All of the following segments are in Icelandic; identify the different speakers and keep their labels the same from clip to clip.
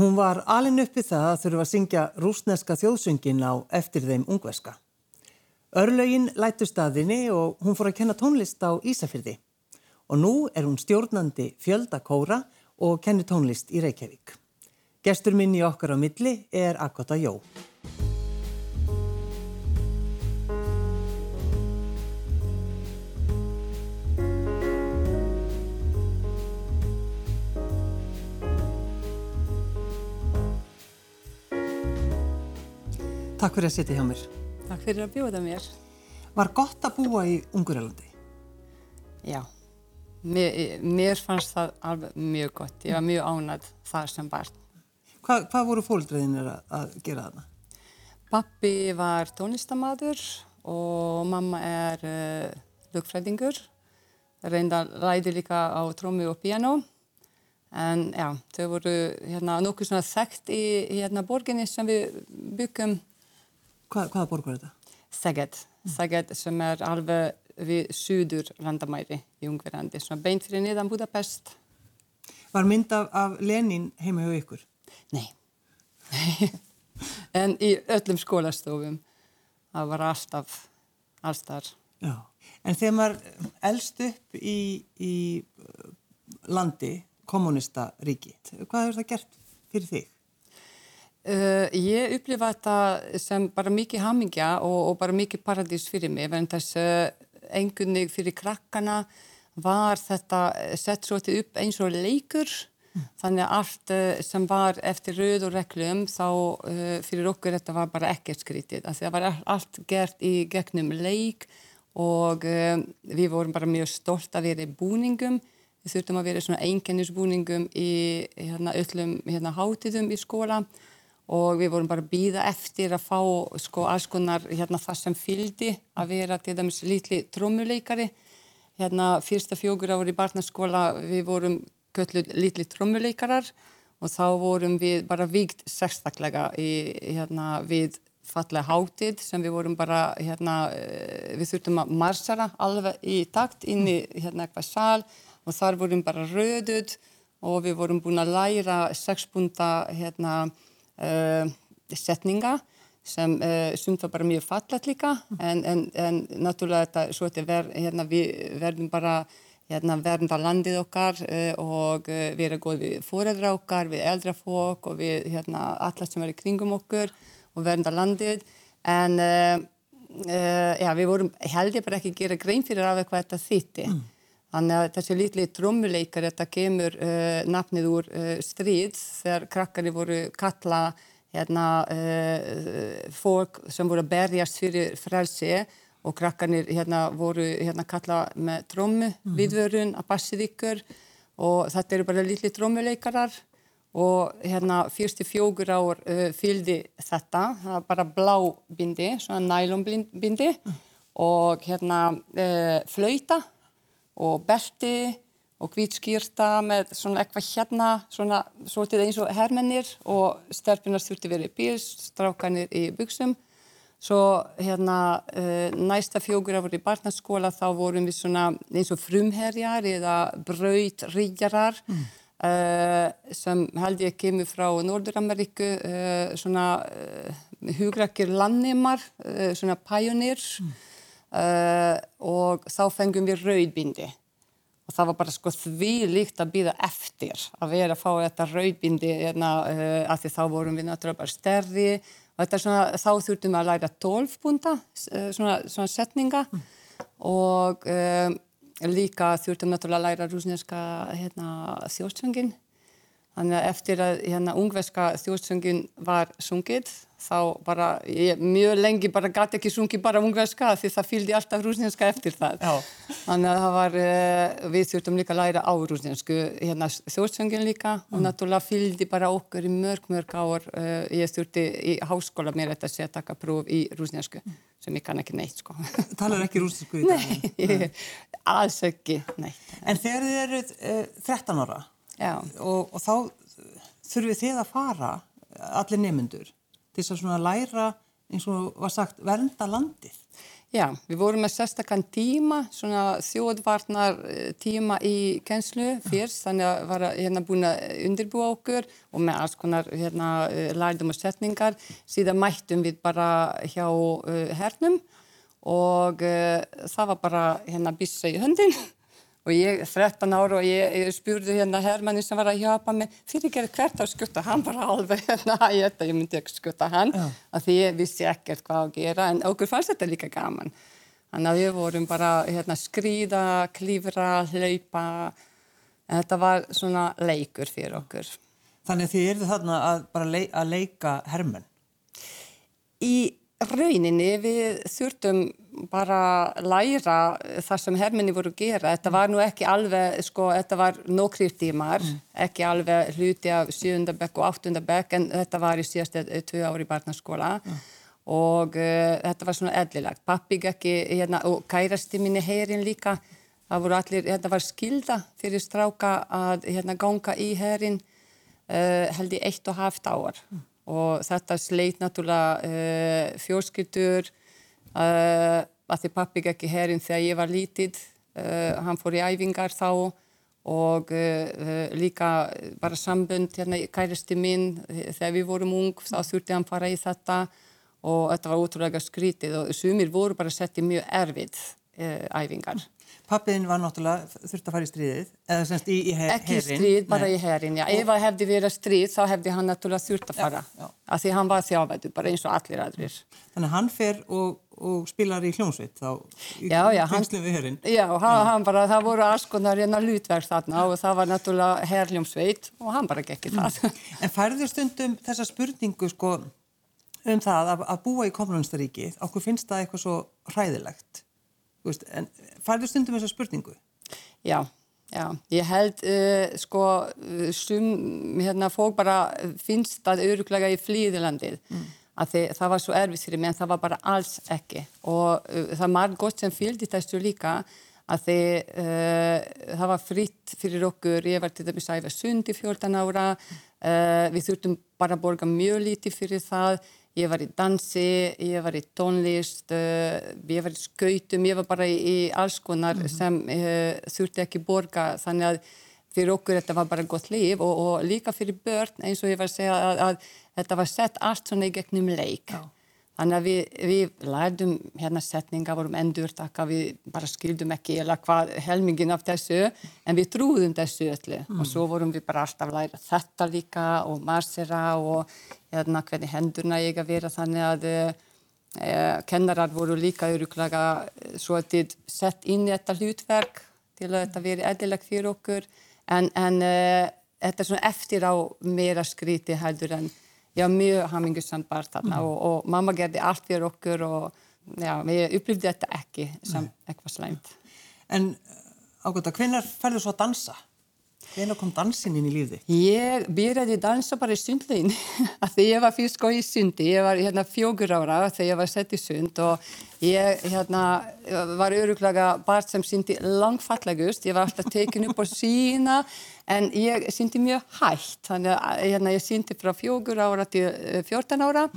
Speaker 1: Hún var alin uppi það að þurfa að syngja rúsneska þjóðsöngin á eftir þeim ungveska. Örlögin lættu staðinni og hún fór að kenna tónlist á Ísafyrði. Og nú er hún stjórnandi fjölda kóra og kennir tónlist í Reykjavík. Gestur minn í okkar á milli er Akota Jó. Takk fyrir að sitja hjá mér.
Speaker 2: Takk fyrir að bjóða mér.
Speaker 1: Var gott að búa í Ungurlandi?
Speaker 2: Já, mér, mér fannst það alveg mjög gott. Ég var mjög ánægð þar sem barn.
Speaker 1: Hva, hvað voru fólkdreðinir að, að gera þarna?
Speaker 2: Pappi var tónlistamadur og mamma er uh, lugfræðingur. Reynda ræði líka á trómi og piano. En já, þau voru hérna, nokkuð svona þekkt í hérna, borginni sem við byggum
Speaker 1: Hva, hvaða borg var þetta?
Speaker 2: Szeged. Szeged sem er alveg við suður landamæri í Ungverðandi, svona beint fyrir niðan Budapest.
Speaker 1: Var mynd af, af Lenin heima hjá ykkur?
Speaker 2: Nei. en í öllum skólastofum. Það var alltaf, alltaf.
Speaker 1: Já. En þegar maður elst upp í, í landi, kommunista ríki, hvað hefur það gert fyrir þig?
Speaker 2: Uh, ég upplifa þetta sem bara mikið hamingja og, og bara mikið paradís fyrir mig en þess uh, engunnig fyrir krakkana var þetta sett svolítið upp eins og leikur. Mm. þannig að allt uh, sem var eftir rauð og reglum þá fyrir okkur þetta var bara ekkert skrítið. Það var allt gert í gegnum leik og við vorum bara mjög stolt að vera í búningum. Við þurftum að vera í svona einkennisbúningum í hérna, öllum hérna, hátiðum í skóla. og við vorum bara að býða eftir að fá sko alls konar hérna það sem fyldi að vera til dæmis lítli trómuleikari. Hérna fyrsta fjókur ári í barnaskóla við vorum kölluð lítli trómuleikarar og þá vorum við bara víkt sérstaklega í hérna við fallega hátið sem við vorum bara hérna við þurftum að marsara alveg í takt inn í hérna eitthvað sál og þar vorum bara röduð og við vorum búin að læra sexpunta hérna setninga sem uh, sumt var bara mjög fallet líka. En, en, en náttúrulega þetta svo þetta ver, hérna, við verðum bara hérna, vernda landið okkar uh, og vera góð við fóreldra okkar, við eldra fólk og við hérna, alla sem er í kringum okkur og vernda landið. En já, við vorum heldur bara ekki að gera grein fyrir af eitthvað þetta þýtti mm. Þannig að þessi litli trommuleikar, þetta kemur uh, nafnið úr uh, stríð þegar krakkari voru kalla hérna, uh, fólk sem voru að berjast fyrir frelsi og krakkarnir hérna, voru hérna, kalla með trommu, mm. viðvörun, að passið ykkur og þetta eru bara litli trommuleikarar og hérna fyrsti fjókur ár fylgdi þetta, það var bara blá bindi, svona nælonbindi mm. og hérna flauta og belti og hvítskýrta með svona eitthvað hérna, svona svolítið eins og hermennir og stelpunar þurfti verið í bíl, strákanir í buksum. Svo hérna uh, næsta fjókur að voru í barnaskóla þá vorum við svona eins og frumherjar eða brautríkjarar mm. uh, sem held ég kemur frá Norður-Ameríku, uh, svona hugrakir landnemar, svona pioneers. Mm. Uh, og þá fengum við rauðbindi. Og það var bara sko því líkt að býða eftir að vera að fá þetta rauðbindi hérna, uh, af því þá vorum við náttúrulega bara stærri. Og þetta er svona, þá þurftum við að læra 12 punta, uh, svona, svona setninga. Mm. og líka þurftum náttúrulega að læra rúsneska hérna, þjóðsöngin Þannig að eftir að hérna, ungverska þjóðsöngin var sungið þá bara, ég mjög lengi bara gæti ekki sungið bara ungverska því það fylgdi alltaf rúsneska eftir það. Já. Þannig að það var, uh, við þurftum líka að læra á rúsnesku hérna, þjóðsöngin líka mm. og náttúrulega fylgdi bara okkur í mörg, mörg ár. Uh, ég þurfti í háskóla mér þetta að taka próf í rúsnesku mm. sem ég kann ekki neitt sko.
Speaker 1: Talar ekki rúsnesku í dag?
Speaker 2: Nei, alls ekki neitt.
Speaker 1: En þegar þið eruð uh, 13 ára og, og þá þurfið þið að fara allir nemyndur til þess að læra eins og var sagt vernda landið.
Speaker 2: Já, við vorum með sérstakann tíma, svona þjóðvarnar eh, tíma í kennslu fyrst, þannig að var hérna búin að undirbúa okkur og með alls konar hérna eh, lærdum og setningar. Síðan mættum við bara hjá uh, hernum og uh, það var bara hérna bissa í höndin og ég 13 ára og ég, ég spurði hérna hermanni sem var að hjálpa mig fyrirgerði hvert að skutta hann? Bara alveg hérna ég, ég myndi ekki skutta hann. Já. af því ég vissi ekkert hvað að gera en okkur fannst þetta líka gaman. Þannig að við vorum bara hérna skrýða, klífra, hlaupa en þetta var svona leikur fyrir okkur.
Speaker 1: Þannig að þið erðu þarna að bara leik, að leika hermenn?
Speaker 2: Í rauninni við þurftum bara læra það sem herminni voru að gera. Þetta var nú ekki alveg, sko, þetta var nokkrir tímar, mm. ekki alveg hluti af 7. bekk og 8. bekk en þetta var í síðast tvö ári barnaskóla mm. og uh, þetta var svona eðlilegt. Pappi ekki, hérna, og kærasti minni herin líka, það voru allir, þetta var skilda fyrir stráka að hérna ganga í herin uh, held í eitt og haft áar. Mm og þetta sleit náttúrulega uh, fjórskyldur uh, að því pappi ekki herinn þegar ég var lítið uh, hann fór í æfingar þá og líka bara sambund hérna kæristi minn þegar við vorum ung þá þurfti hann fara í þetta og þetta var útrúlega skrítið og sumir voru bara sett í mjög erfið æfingar
Speaker 1: Pappiðin var náttúrulega þurft að fara í stríðið, eða semst í, í her,
Speaker 2: Ekki. Ekki stríð, bara Nei. í herin, já. Ef það hefði verið stríð þá hefði hann náttúrulega þurft að fara. Já, já. Af því hann var þjávætu, bara eins og allir aðrir.
Speaker 1: Þannig að hann fer og, og spilar í hljómsveit þá í kynslu við herin.
Speaker 2: Já, hann, hann bara, það voru aðskonar hérna lútverk þarna og það var náttúrulega herrljómsveit og hann bara gekki það. Mm.
Speaker 1: En færður stundum þessa spurningu sko um það að, að Veist, en færðu stundum þessa spurningu?
Speaker 2: Já, já, ég held uh, sko sum hérna fólk bara finnst það öruglega í flýðilandið mm. að þið, það var svo erfið fyrir mig en það var bara alls ekki. Og uh, það var gott sem fylgdi þessu líka að þið, uh, það var fritt fyrir okkur, ég var til dæmis að var sund í 14 ára, við þurftum bara að borga mjög lítið fyrir það Ég var í dansi, ég var í tónlist, uh, ég var í skautum, ég var bara í, í alls konar mm -hmm. sem uh, þurfti ekki borga þannig að fyrir okkur þetta var bara gott líf og, og líka fyrir börn eins og ég var að segja að, að þetta var sett allt svona í gegnum leik. Já. Þannig að við, við lærdum hérna setninga, vorum endurtaka, við bara skildum ekki eða hvað helmingin af þessu, en við trúðum þessu öllu mm. og svo vorum við bara alltaf læra þetta líka og marsera og hérna hvernig hendurna ég að vera þannig að eh, kennarar voru líka öruglega svo að þið sett inn í þetta hlutverk til að þetta veri eðilegt fyrir okkur, en, en eh, þetta er svona eftir á meira skríti heldur en ég var mjög hamingusamt barn þarna mm. og, og mamma gerði allt fyrir okkur og já, ég upplýfði þetta ekki sem Nei. eitthvað slæmt.
Speaker 1: En ágötta, hvenar færðu svo að dansa? Hvenar kom dansin inn í lífði?
Speaker 2: Ég byrjaði að dansa bara í sundlegin því ég var fyrst sko í sundi, ég var hérna fjókur ára þegar ég var sett í sund og ég hérna var öruglega barn sem syndi langfallegust, ég var alltaf tekin upp á sína en ég syndi mjög hægt. Þannig að hérna, ég syndi frá fjókur ára til eh, fjórtan ára.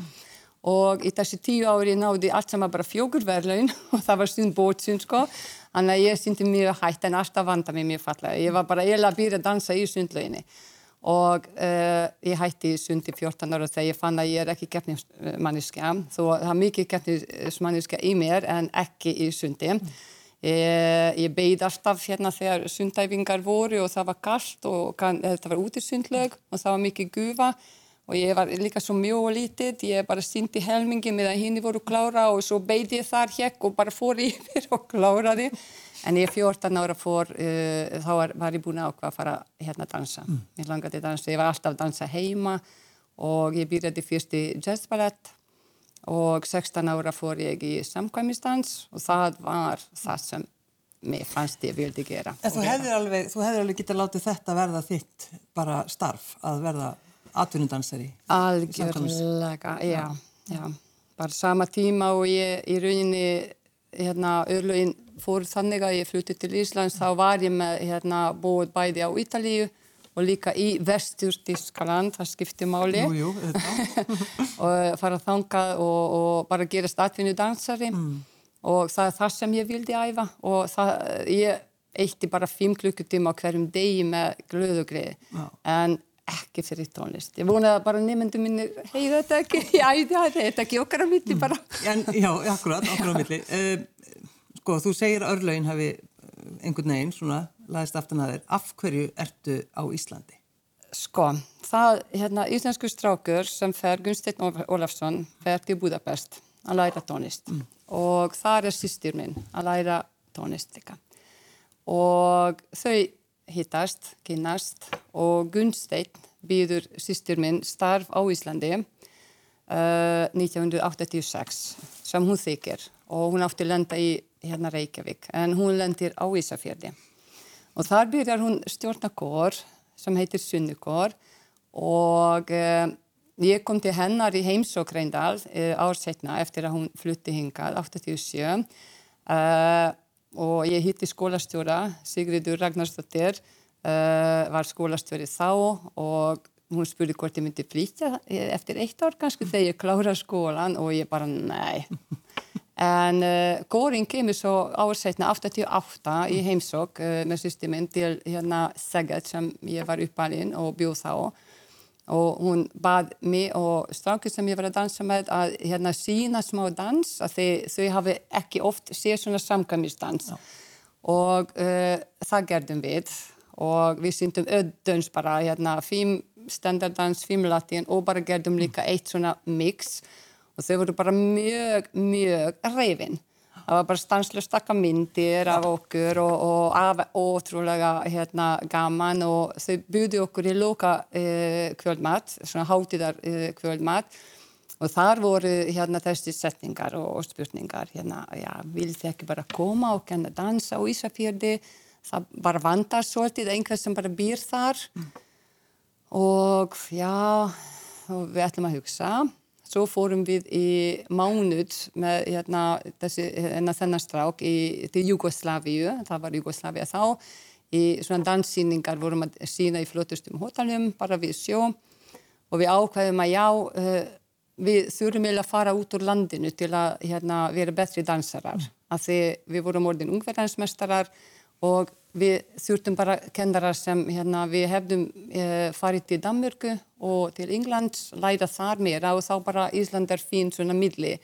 Speaker 2: Og í þessi tíu ári náði allt saman bara fjókur verðlaun og það var stund bótsund sko þannig að ég syndi mjög hægt en alltaf vanda mig mjög fallega. Ég var bara eiginlega að byrja að dansa í sundlauginni. Og uh, ég hætti í sundi 14 ára þegar ég fann að ég er ekki keppnismanniska þó það er mikið keppnismanniska í mér en ekki í sundi. Mm. Ég, ég beigð alltaf hérna þegar sundæfingar voru og það var kallt og kann, þetta var út í sundlög og það var mikið gufa og ég var líka svo mjög og lítið, ég bara syndi helmingi með að hinn voru klára og svo beigði ég þar hekk og bara fór yfir og kláraði en ég 14 ára fór, uh, þá var, var ég búin ákvað að fara hérna að dansa. Mm. Ég langaði að dansa, ég var alltaf að dansa heima og ég byrjaði fyrst í jazzballett og 16 ára fór ég í samkvæmistans og það var það sem mér fannst ég vildi gera.
Speaker 1: En þú hefðir alveg, alveg getið látið þetta verða þitt bara starf að verða atvinnudansari?
Speaker 2: Algjörlega, já, já. Bara sama tíma og ég í rauninni hérna örlugin fór þannig að ég flutti til Íslands þá var ég með hérna búið bæði á Ítalíu og líka í vestur Þískaland, það skiptir máli
Speaker 1: jú, jú,
Speaker 2: og fara að þanga og, og bara gera statvinni dansari mm. og það er það sem ég vildi æfa og það, ég eitti bara fimm klukkutíma á hverjum degi með glöðugriði en ekki fyrir tónlist. Ég vonaði bara nefndu minni, hei þetta ekki, já þetta er ekki okkar á milli bara.
Speaker 1: En, já, akkurat, okkar á milli. Uh, sko, þú segir að örlögin hafi einhvern veginn svona laðist aftan að þér. Af hverju ertu á Íslandi?
Speaker 2: Sko, það, hérna, íslensku strákur sem fer Gunsteinn Ólafsson fer til Budapest að læra tónlist mm. og þar er sýstir minn að læra tónlist líka og þau hittast, kynast og Gunsteinn býður sýstir minn starf á Íslandi uh, 1986 sem hún þykir. Og hún átti að lenda í hérna Reykjavík en hún lendir á Ísafjörði og þar byrjar hún stjórnakor sem heitir Sunnukor og uh, ég kom til hennar í heimsók reyndal uh, ár setna eftir að hún flutti hingað 87 uh, og ég hitti skólastjóra Sigriður Ragnarsdóttir var skólastjóri þá og hún spurði hvort ég myndi flytja eftir eitt ár kannski þegar ég klára skólan og ég bara nei. En uh, Góring kemur svo ársætna 88 í heimsók uh, með systeminn til hérna Segat sem ég var uppalinn og bjóð þá og hún bað mig og strákið sem ég var að dansa með að hérna sína smá dans að þau, þau hafi ekki oft séð svona samkvæmistans og uh, það gerðum við. Og við syndum öddöns bara hérna fím standardans, fím latín og bara gerðum líka eitt svona mix. Og þau voru bara mjög, mjög reyfin. Það var bara stanslust takka myndir af okkur og, og af ótrúlega hérna, gaman og þau búði okkur í loka eh, kvöldmat, svona hátíðar eh, kvöldmat. Og þar voru hérna þessi setningar og, og spurningar hérna, já, vil þið ekki bara koma og kenna dansa á Ísafjörði, það bara vandar svolítið einhvers sem bara býr þar. Mm. og já, og við ætlum að hugsa Svo fórum við í mánuð með hérna, þessi, hérna, þennan strák í, til Jugoslávíu, það var Jugoslávia þá, í svona danssýningar vorum að sína í flottustum hótalum, bara við sjó og við ákveðum að já, uh, við þurfum að fara út úr landinu til að hérna, vera betri dansarar. Mm. Af því við vorum orðin ungverðansmestarar og við þurftum bara kennarar sem hérna, við hefðum uh, farið til Danmörku og til Englands, læra þar meira og þá bara Ísland er fín svona milli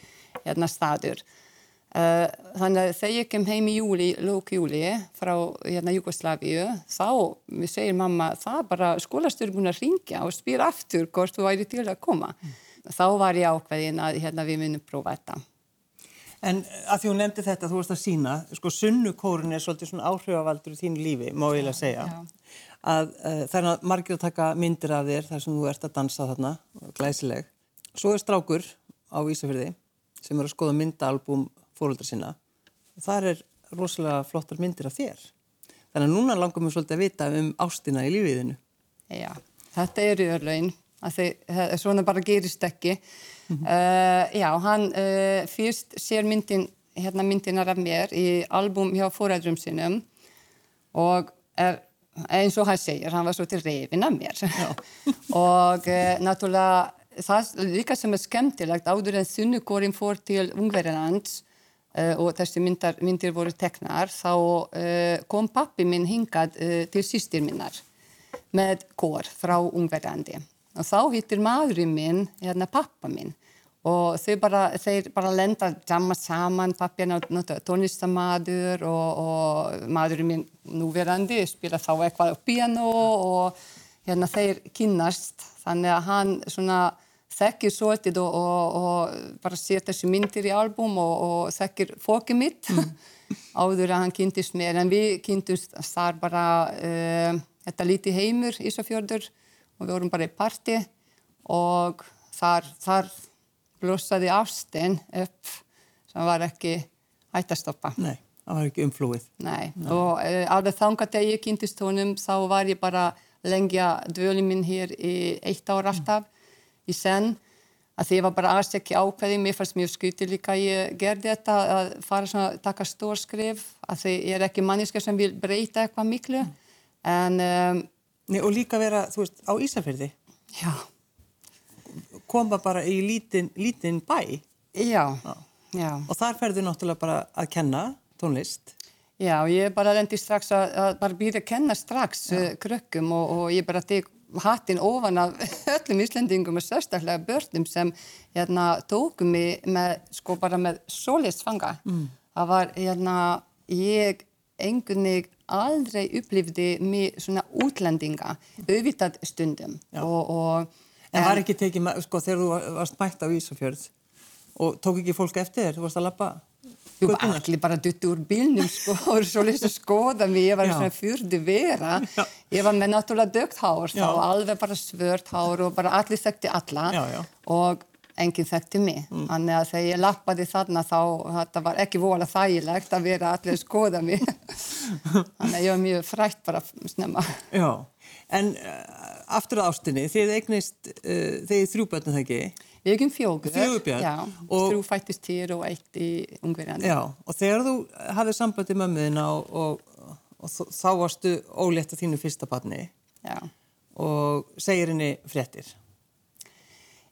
Speaker 2: hérna staður. Uh, þannig að þegar ég kem heim í júli, lók júli frá hérna Jugosláfíu, þá við segir mamma, það bara að ringja og spýr aftur hvort þú væri til að koma. Mm. Þá var ég ákveðin að hérna, við munum prófa þetta.
Speaker 1: En að því hún nefndi þetta, þú varst að sína, sko sunnukórun er svolítið svona áhrifavaldur í þínu lífi, má ég lega segja. Já að uh, það er margir að taka myndir af þér þar sem þú ert að dansa þarna, glæsileg. Svo er strákur á Ísafjörði sem er að skoða myndaalbum fóröldra sinna þar er rosalega flottar myndir af þér. Þannig að núna langum við svolítið að vita um ástina í lífiðinu.
Speaker 2: Já, þetta er í örlögin, svona bara gerist ekki. Mm -hmm. uh, já, hann uh, fyrst sér myndin, hérna myndinar af mér í album hjá fóröldrum sinum og er eins og hann segir, hann var svo til reyfin af mér og e, náttúrulega það líka sem er skemmtilegt áður en þunnugórin fór til Ungverðinlands og þessi myndar, myndir voru teknar þá kom pappi minn hingað til sýstir minnar með kór frá Ungverðandi og þá hittir maðurinn minn hérna pappa minn. Og þau bara, þeir bara lenda saman, pappi er náttúrulega tónlistamadur og, og madurinn minn núverandi spila þá eitthvað á piano og hérna þeir kynast þannig að hann svona þekkir svolítið og, og, og bara sér þessi myndir í album og þekkir fókið mitt. Mm. áður að hann kynntist mér. En við kynntust þar bara uh, þetta líti heimur Ísafjörður og við vorum bara í parti og þar, þar blósaði ástinn upp sem var ekki hægt að stoppa.
Speaker 1: Nei, það var ekki umflúið.
Speaker 2: Nei, Nei. og e, alveg þangat að ég kynntist honum þá var ég bara lengja dvöli minn hér í eitt ár alltaf mm. í senn að því ég var bara aðeins ekki ákveði, mér fannst mjög skutið líka að ég gerði þetta að fara svona að taka stór skrif að því ég er ekki manniska sem vil breyta eitthvað miklu mm. en... Um,
Speaker 1: Nei, og líka vera, þú veist, á Ísafjörði?
Speaker 2: Já
Speaker 1: koma bara í lítinn lítin bæ.
Speaker 2: Já, Já, Já.
Speaker 1: og þar ferðu náttúrulega bara að kenna tónlist.
Speaker 2: Já, ég bara lendi strax að, að bara býða að kenna strax uh, krökkum og, og ég bara tek hattin ofan af öllum Íslandingum og sérstaklega börnum sem hérna tókum mig með, sko bara með solisfanga. Mm. Það var hérna, ég einhvern veginn aldrei upplifði mig svona útlendinga, auðvitað stundum. Og, og
Speaker 1: En var ekki tekið, sko, þegar þú varst mætt á Ísafjörð og tók ekki fólk eftir þér, þú varst að lappa?
Speaker 2: Jú, allir bara dutti úr bílnum, sko, og svo lýst að skoða mig, ég var svona fyrdi vera, já. ég var með náttúrulega dögt hár, þá alveg bara svört hár og bara allir þekkti alla.
Speaker 1: Já, já.
Speaker 2: og enginn þekkti mig, mm. þannig að þegar ég lappaði þarna þá, þetta var ekki vola þægilegt að vera allir að skoða mig, þannig að ég var mjög frætt bara snemma.
Speaker 1: Já, en uh, aftur á ástinni, þið eignist, uh, þið er þrjúbötnum það ekki?
Speaker 2: Við eigum fjókur.
Speaker 1: Fjögurbjörn.
Speaker 2: Já, og þrjú fættist týr og eitt í Ungverjani.
Speaker 1: Já, og þegar þú hafið sambandi mömmuðina og, og, og þá varstu ólétt að þínu fyrsta barni og segir henni frettir.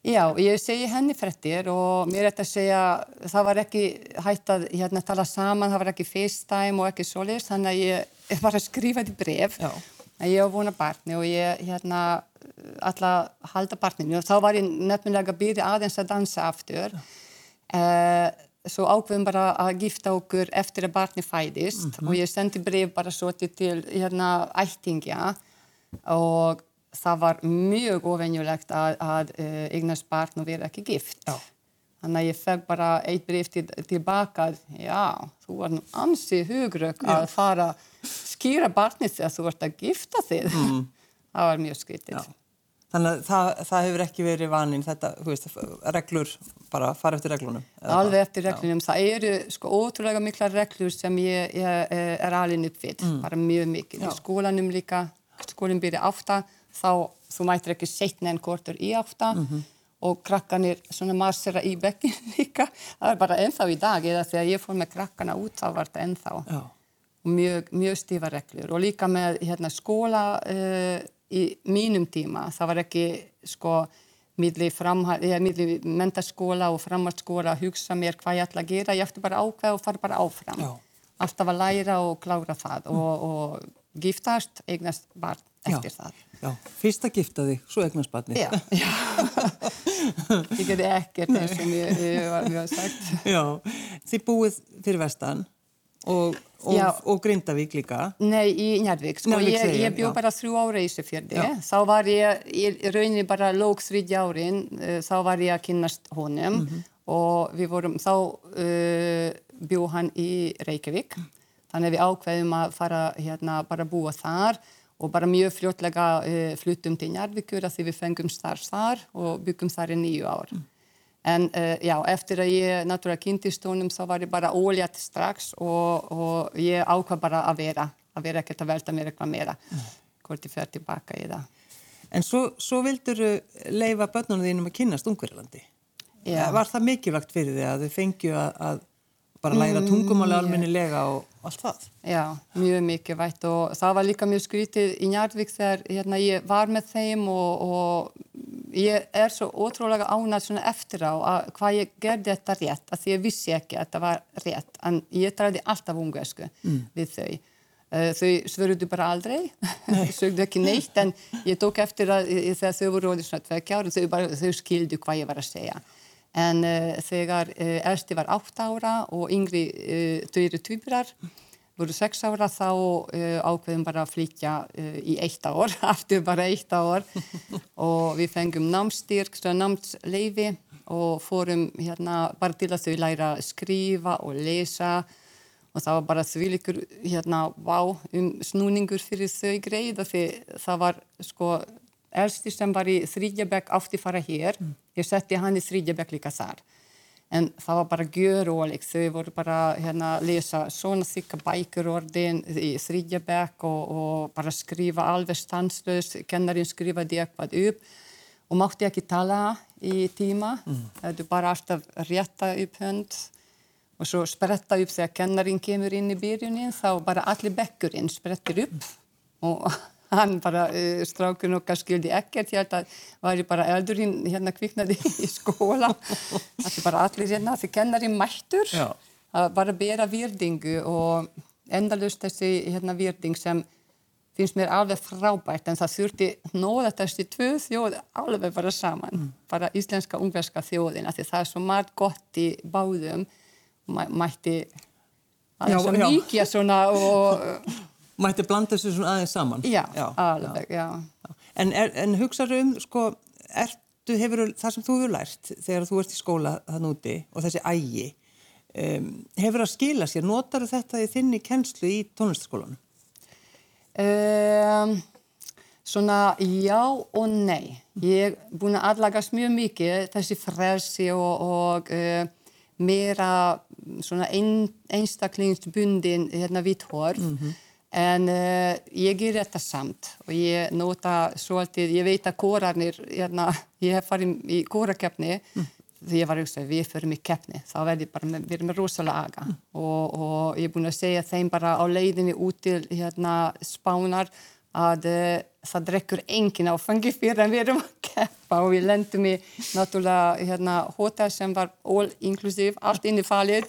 Speaker 2: Já, ég segi henni frettir og mér er þetta að segja, það var ekki hægt að hérna, tala saman, það var ekki FaceTime og ekki solis, þannig að ég var að skrifa þetta bref.
Speaker 1: Já.
Speaker 2: Ég var vona barni og ég hérna alla halda barninu og þá var ég nefnilega að byrja aðeins að dansa aftur uh, svo ákveðum bara að gifta okkur eftir að barni fæðist mm -hmm. og ég sendi bref bara svo til hérna ættingja og það var mjög ofennjulegt að, að uh, eignast barn og vera ekki gift
Speaker 1: Já.
Speaker 2: þannig að ég feg bara eitt bref til, tilbaka já, þú var nú ansi hugrökk að fara skýra barnið þegar þú vart að gifta þig mm. það var mjög skritið
Speaker 1: Þannig að það, það hefur ekki verið vaninn þetta, þú veist, reglur, bara fara eftir reglunum.
Speaker 2: Alveg eftir reglunum. Já. Það eru sko ótrúlega mikla reglur sem ég, ég er alveg uppvitt, mm. bara mjög mikil. Í skólanum líka, skólinn byrja átta, þá þú mætir ekki setna en kortur í átta mm -hmm. og krakkanir svona marsera í bekkin líka. Það er bara ennþá í dag, eða þegar ég fór með krakkana út þá var þetta ennþá.
Speaker 1: Já.
Speaker 2: Mjög, mjög stífa reglur og líka með hérna, skóla... Uh, í mínum tíma. Það var ekki sko milli, milli mentaskóla og framhaldsskóla að hugsa mér hvað ég ætla að gera. Ég ætti bara ákveða og fara bara áfram.
Speaker 1: Já.
Speaker 2: Alltaf að læra og klára það mm. og, og giftast, eignast barn eftir
Speaker 1: já.
Speaker 2: það.
Speaker 1: Já, fyrst að gifta þig, svo eignast barni.
Speaker 2: Já, já. ég geti ekkert eins og mér var sagt.
Speaker 1: Já, þið búið fyrir vestan og, og, og Grindavík líka?
Speaker 2: Nei, í Njarvík. Sko, ég, ég bjó bara þrjú ára í Ísafjörði. Þá var ég, ég rauninni bara lók þrýdja árin, uh, þá var ég að kynast honum mm -hmm. og við vorum, þá uh, bjó hann í Reykjavík. Þannig við ákveðum að fara hérna bara búa þar og bara mjög fljótlega uh, flutum til Njarvíkur að því við fengum starf þar og byggum þar í nýju ár. Mm. En uh, já, eftir að ég náttúrulega kynntist honum þá var ég bara óljætt strax og, og ég ákvað bara að vera, að vera ekkert að velta mér eitthvað meira, mm. hvort ég fer tilbaka í það.
Speaker 1: En svo, svo vildur leifa börnunum þínum að kynast Ungverðlandi. Var það mikilvægt fyrir þig að þau fengju að, að bara læra mm, tungumáli alminnilega og allt það?
Speaker 2: Já, mjög mikilvægt og það var líka mjög skrítið í Njarðvík þegar hérna, ég var með þeim og, og ég er svo ótrúlega ánægt svona eftir á að hvað ég gerði þetta rétt að því ég vissi ekki að þetta var rétt en ég træði alltaf ungarsku mm. við þau uh, þau svöruðu bara aldrei sögðu ekki neitt en ég tók eftir að þegar þau voru orðið svona tvekja ára þau, þau skildu hvað ég var að segja en uh, þegar ersti var átt ára og yngri þau eru tvíbrar voru sex ára þá ákveðum bara að flytja í eitt ár, aftur bara eitt ár. Og við fengum námstyrk, námsleifi og fórum hérna bara til að þau læra að skrifa og lesa. Og það var bara þvílikur hérna vá um snúningur fyrir þau greið og því það var sko elsti sem var í þrýdjabæk átti fara hér, mm. ég setti hann í þrýdjabæk líka þar. En það var bara gjör óleik, þau voru bara hérna að lesa svona þykka bækur orðin í þrýdjabæk og, og bara skrifa alveg stanslöst, kennarinn skrifaði eitthvað upp og mátti ekki tala í tíma, mm. er bara alltaf rétta upp hönd og svo spretta upp. Þegar kennarinn kemur inn í byrjunin þá bara allir bekkurinn sprettir upp og hann bara, uh, strákun okkar skildi ekkert, ég held að var ég bara eldurinn hérna kviknaði í skóla það er bara allir hérna, því kennari mættur
Speaker 1: Já.
Speaker 2: að bara bera výrdingu og endalust þessi hérna výrding sem finnst mér alveg frábært en það þurfti nóða þessi tvö þjóð alveg bara saman,
Speaker 1: Mm.
Speaker 2: bara íslenska ungverska þjóðin, því það er svo margt gott í báðum mæ, mætti
Speaker 1: Já,
Speaker 2: aðeins svo
Speaker 1: já.
Speaker 2: mikið svona og
Speaker 1: Mætti blanda þessu svona aðeins saman?
Speaker 2: já,
Speaker 1: já
Speaker 2: alveg, já.
Speaker 1: já. En, en hugsaðu um, sko, ertu, hefur, það sem þú hefur lært þegar þú ert í skóla þann úti og þessi ægi, um, hefur að skila sér, notar þetta í þinni kennslu í tónlistaskólanum?
Speaker 2: Um, svona já og nei. Ég er búin að aðlagast mjög mikið þessi frelsi og, og uh, meira svona ein, einstaklingsbundin hérna vithorf. En uh, ég ger þetta samt og ég nota svolítið, ég veit að kórarnir, hérna, ég hef farið í kórakefni því ég var auðvitað, við förum í keppni, þá með, við erum með rosalega aga. Og, og ég er búin að segja þeim bara á leiðinni út til hérna spánar að uh, það drekkur engin áfangi fyrir en við erum að keppa. Og við lendum í náttúrulega hérna hótel sem var all inclusive, allt inn í falið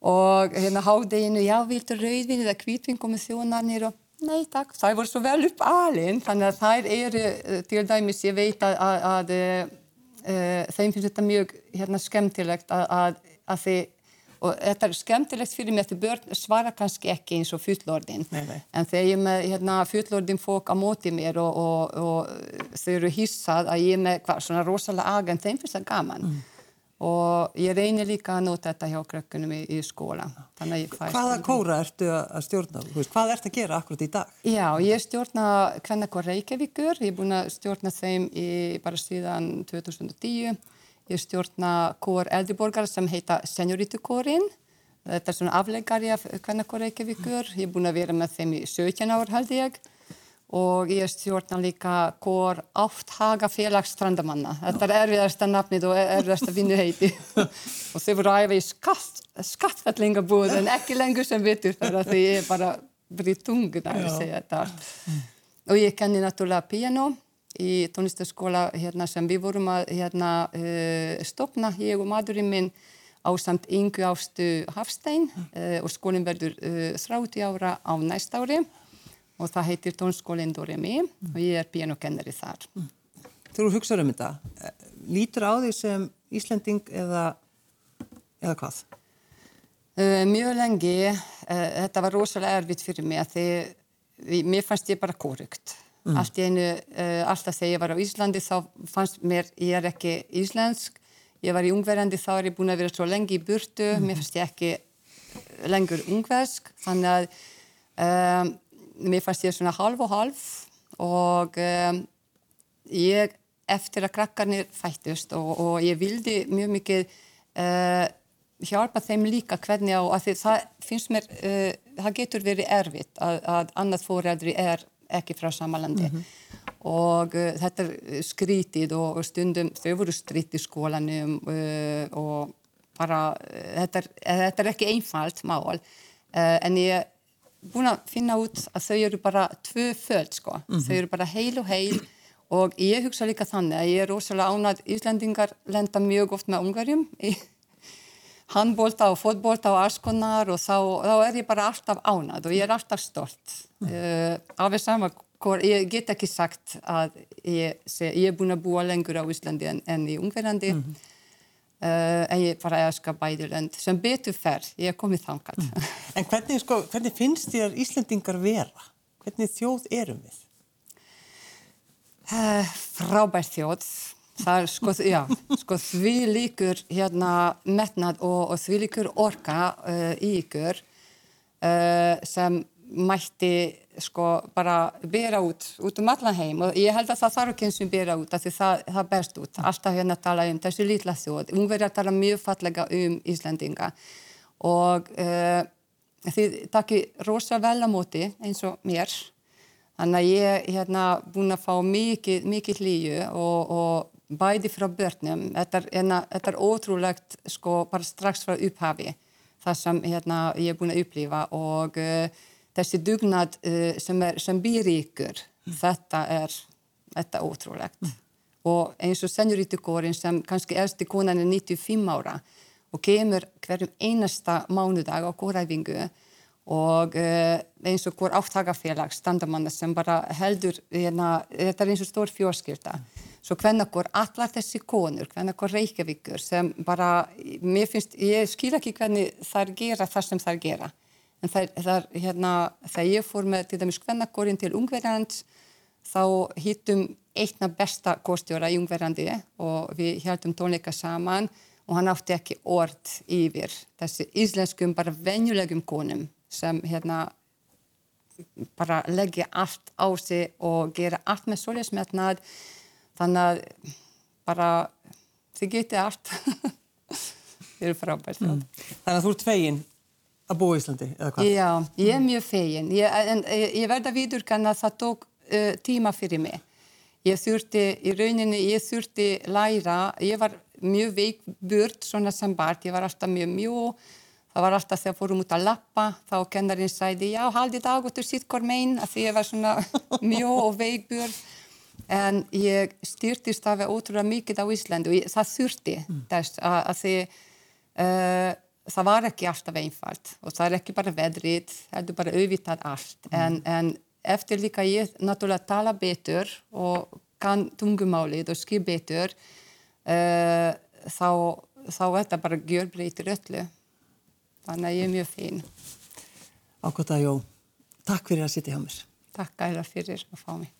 Speaker 2: og hérna hádeginu, já, viltu rauðvin eða kvítvin komið þjónarnir og nei takk, það voru svo vel upp alinn þannig að þær eru eh, til dæmis, ég veit að, að, að uh, þeim finnst þetta mjög hérna, skemmtilegt að, að, að þið og þetta er skemmtilegt fyrir mig að þið börn svara kannski ekki eins og fullordin
Speaker 1: Nei, nei.
Speaker 2: en þegar ég með hérna, fullordin fólk á móti mér og, og, og þau eru hissað að ég með svona rosalega agent, þeim finnst það gaman
Speaker 1: Mm.
Speaker 2: Og ég reynir líka að nota þetta hjá krökkunum í, í skóla
Speaker 1: Hvaða kóra ertu að stjórna? Hvað ertu að gera akkurat í dag?
Speaker 2: Já, ég stjórna Kvennakor Reykjavíkur, ég er búin að stjórna þeim í, bara síðan 2010. Ég stjórna kor eldriborgar sem heita Seniorítukórin. Þetta er svona aflegari af Kvennakor Reykjavíkur. Ég er búin að vera með þeim í 17 ár held ég. Og ég stjórna líka kor átthaga félags strandamanna. Þetta er erfiðasta nafnið og erfiðasta vinnuheiti. og þau voru æfa í skatt, skattfællingabúð en ekki lengur sem vitur fyrir að því ég er bara brýtt tunguna að segja þetta allt. Og ég kenni náttúrulega piano í tónlistaskóla hérna, sem við vorum að hérna, uh, stopna, ég og madurinn minn á samt yngu ástu Hafstein uh, og skólinn verður uh, 30 ára á næst ári og það heitir tónskólinn Doremi og ég er pianokennari þar.
Speaker 1: Þú eru hugsaður um þetta. eh, Lítur á því sem Íslending eða, eða hvað?
Speaker 2: Uh, mjög lengi, uh, þetta var rosalega erfitt fyrir mig að því mér fannst ég bara korrugt. Allt í einu, uh, alltaf þegar ég var á Íslandi þá fannst mér, ég er ekki íslensk, ég var í ungverjandi þá er ég búin að vera svo lengi í burtu, mér fannst ég ekki lengur ungversk, þannig að mér fannst ég svona halv og halv og um, ég eftir að krakkarnir fættust og, og ég vildi mjög mikið uh, hjálpa þeim líka hvernig á að því það finnst mér, uh, það getur verið erfitt að, að annað fóreldri er ekki frá samalandi og uh, þetta er skrítið og, og stundum þau voru strýtt í skólanum og bara þetta, er, þetta er ekki einfalt mál en ég búin að finna út að þau eru bara tvö föld sko, þau eru bara heil og heil og ég hugsa líka þannig að ég er rosalega ánað, Íslandingar lenda mjög oft með ungarjum í handbólta og fótbólta og alls konar og þá, þá er ég bara alltaf ánað og ég er alltaf stolt. Uh, alveg sama hvor, ég get ekki sagt að ég, sé, ég er búin að búa lengur á Íslandi en, en í Ungverjandi Uh, en ég bara elska bæði lönd sem betur fer, ég er komið þangað
Speaker 1: En hvernig, sko, hvernig finnst þér Íslendingar vera? Hvernig þjóð erum við?
Speaker 2: Uh, frábær þjóð það er sko, já, sko því líkur hérna metnað og, og því líkur orka uh, í ykkur sem mætti sko bara bera út út um allan heim. Og ég held að það þarf ekki eins og bera út af því það, það berst út. Alltaf hérna tala um þessu lítla þjóð. Ungverjar tala mjög fallega um Íslandinga og uh, þið takki rosa vel á móti eins og mér. Þannig að ég er hérna búin að fá mikið, mikið hlýju og, og bæði frá börnum. Þetta er, hérna, þetta er ótrúlegt sko bara strax frá upphafi það sem hérna, ég er búin að upplifa. Og uh, þessi dugnad uh, sem, er, sem býr ykkur, þetta er, þetta er ótrúlegt. Mm. Og eins og senjurítukórin sem kannski ersti konan er 95 ára og kemur hverjum einasta mánudag á kóræfingu og uh, eins og hvort áttagafélag standamanna sem bara heldur, hérna, þetta er eins og stór fjórskilta. Mm Svo hvernig okkur allar þessi konur, hvernig okkur reykjavíkur sem bara, mér finnst, ég skil ekki hvernig þær gera það sem þær gera. En það er, hérna, þegar ég fór með til dæmis inn til Ungverðand, þá hittum einna besta kostjóra í Ungverðandi og við heldum tónleika saman og hann átti ekki orð yfir þessi íslenskum, bara venjulegum konum sem, hérna, bara leggja allt á sig og gera allt með solismetnað þannig að bara þið getið allt. Þið eru frábært. Mm.
Speaker 1: Þannig að þú ert fegin að búa í Íslandi eða hvað?
Speaker 2: Já, ég er mjög fegin. Ég, en, ég, ég verða viður kannan að það tók uh, tíma fyrir mig. Ég þurfti, í rauninni ég þurfti læra, ég var mjög veikburt svona sem bart ég var alltaf mjög mjög það var alltaf þegar fórum út að lappa þá kennarinn sæði já, haldið ágóttur sitt kor megin að því ég var svona mjög og veikburt en ég styrtist af ótrúlega mikið á Íslandu og það þurfti mm. þess að, að því uh, það var ekki alltaf einfalt og það er ekki bara vedrið, það er bara auðvitað allt. Mm. en, en eftir líka ég náttúrulega tala betur og kann tungumálið og skil betur uh, þá, þá er þetta bara gjörbreytir öllu þannig að ég er mjög fín.
Speaker 1: Ákvota Jó, takk fyrir að sitja hjá mér.
Speaker 2: Takk æra fyrir að fá mig